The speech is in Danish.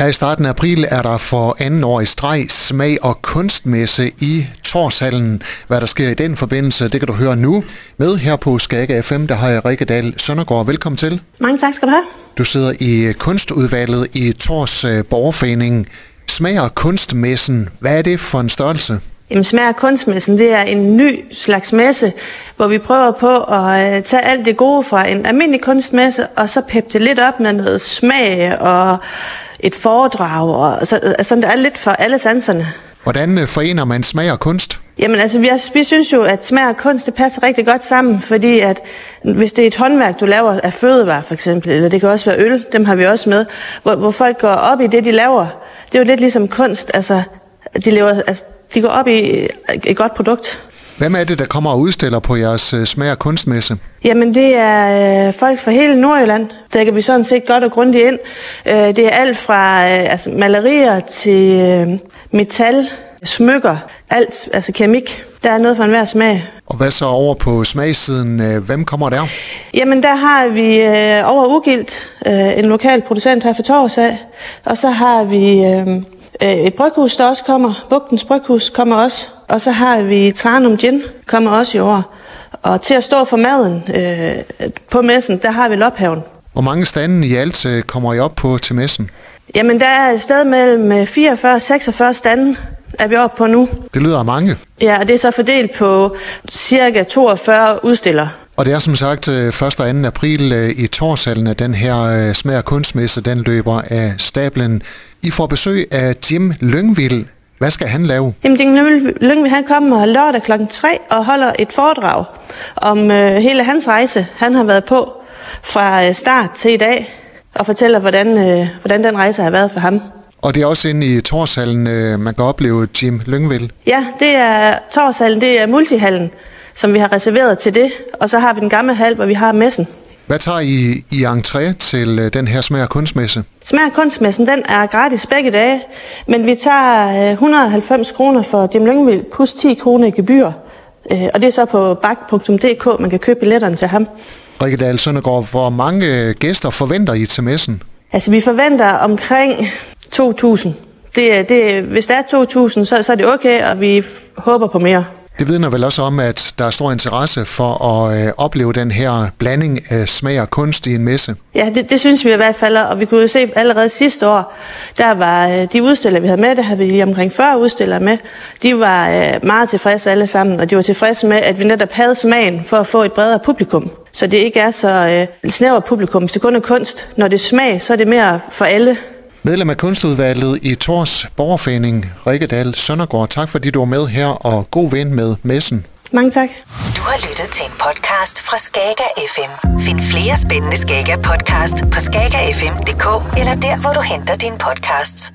Her i starten af april er der for anden år i streg smag og kunstmesse i Torshallen. Hvad der sker i den forbindelse, det kan du høre nu. Med her på Skaga FM, der har jeg Rikke Dahl Søndergaard. Velkommen til. Mange tak skal du have. Du sidder i kunstudvalget i Tors øh, Borgerforening. Smag og kunstmessen, hvad er det for en størrelse? Jamen, smag og kunstmessen, det er en ny slags messe, hvor vi prøver på at øh, tage alt det gode fra en almindelig kunstmesse, og så peppe det lidt op med noget smag og et foredrag, og så, altså, det er lidt for alle sanserne. Hvordan øh, forener man smag og kunst? Jamen altså, vi, vi synes jo, at smag og kunst, det passer rigtig godt sammen, fordi at hvis det er et håndværk, du laver af fødevarer for eksempel, eller det kan også være øl, dem har vi også med, hvor, hvor folk går op i det, de laver. Det er jo lidt ligesom kunst, altså, de, lever, altså, de går op i et godt produkt. Hvem er det, der kommer og udstiller på jeres øh, smag- og kunstmesse? Jamen, det er øh, folk fra hele Nordjylland. Der kan vi sådan set godt og grundigt ind. Øh, det er alt fra øh, altså, malerier til øh, metal, smykker, alt, altså keramik. Der er noget for enhver smag. Og hvad så over på smagsiden? Øh, hvem kommer der? Jamen, der har vi øh, over Ugilt, øh, en lokal producent her for Tors af. Og så har vi øh, et bryghus, der også kommer. Bugtens Bryghus kommer også. Og så har vi Tranum Gin, kommer også i år. Og til at stå for maden øh, på messen, der har vi Lophaven. Hvor mange stande i alt øh, kommer I op på til messen? Jamen, der er et sted mellem 44 og 46 stande, er vi oppe på nu. Det lyder mange. Ja, og det er så fordelt på cirka 42 udstillere. Og det er som sagt 1. og 2. april i Torshallen, at den her smag- og kunstmesse, den løber af stablen. I får besøg af Jim Lyngvild, hvad skal han lave? Jamen, Ding Lyngvild, han kommer lørdag kl. 3 og holder et foredrag om øh, hele hans rejse, han har været på fra øh, start til i dag, og fortæller, hvordan, øh, hvordan den rejse har været for ham. Og det er også inde i Torshallen, øh, man kan opleve Jim Lyngvild? Ja, det er Torshallen, det er multihallen, som vi har reserveret til det, og så har vi den gamle hal, hvor vi har messen. Hvad tager I i entré til øh, den her smag- og kunstmesse? Smag- og kunstmessen, den er gratis begge dage, men vi tager 190 kroner for Jim Lyngvild plus 10 kroner i gebyr. Øh, og det er så på bak.dk, man kan købe billetterne til ham. Rikke Dahl Søndergaard, hvor mange gæster forventer I til messen? Altså, vi forventer omkring 2.000. Det, det, hvis der er 2.000, så, så er det okay, og vi håber på mere. Det vidner vel også om, at der er stor interesse for at øh, opleve den her blanding af smag og kunst i en messe. Ja, det, det synes vi i hvert fald, og vi kunne jo se allerede sidste år, der var øh, de udstillere, vi havde med, der havde vi omkring 40 udstillere med, de var øh, meget tilfredse alle sammen, og de var tilfredse med, at vi netop havde smagen for at få et bredere publikum. Så det ikke er så øh, snævert publikum, hvis det kun er kunst. Når det er smag, så er det mere for alle. Medlem af kunstudvalget i Tors Borgerforening, Rikke Dahl Søndergaard. Tak fordi du var med her, og god ven med messen. Mange tak. Du har lyttet til en podcast fra Skager FM. Find flere spændende Skager podcast på skagerfm.dk eller der, hvor du henter dine podcasts.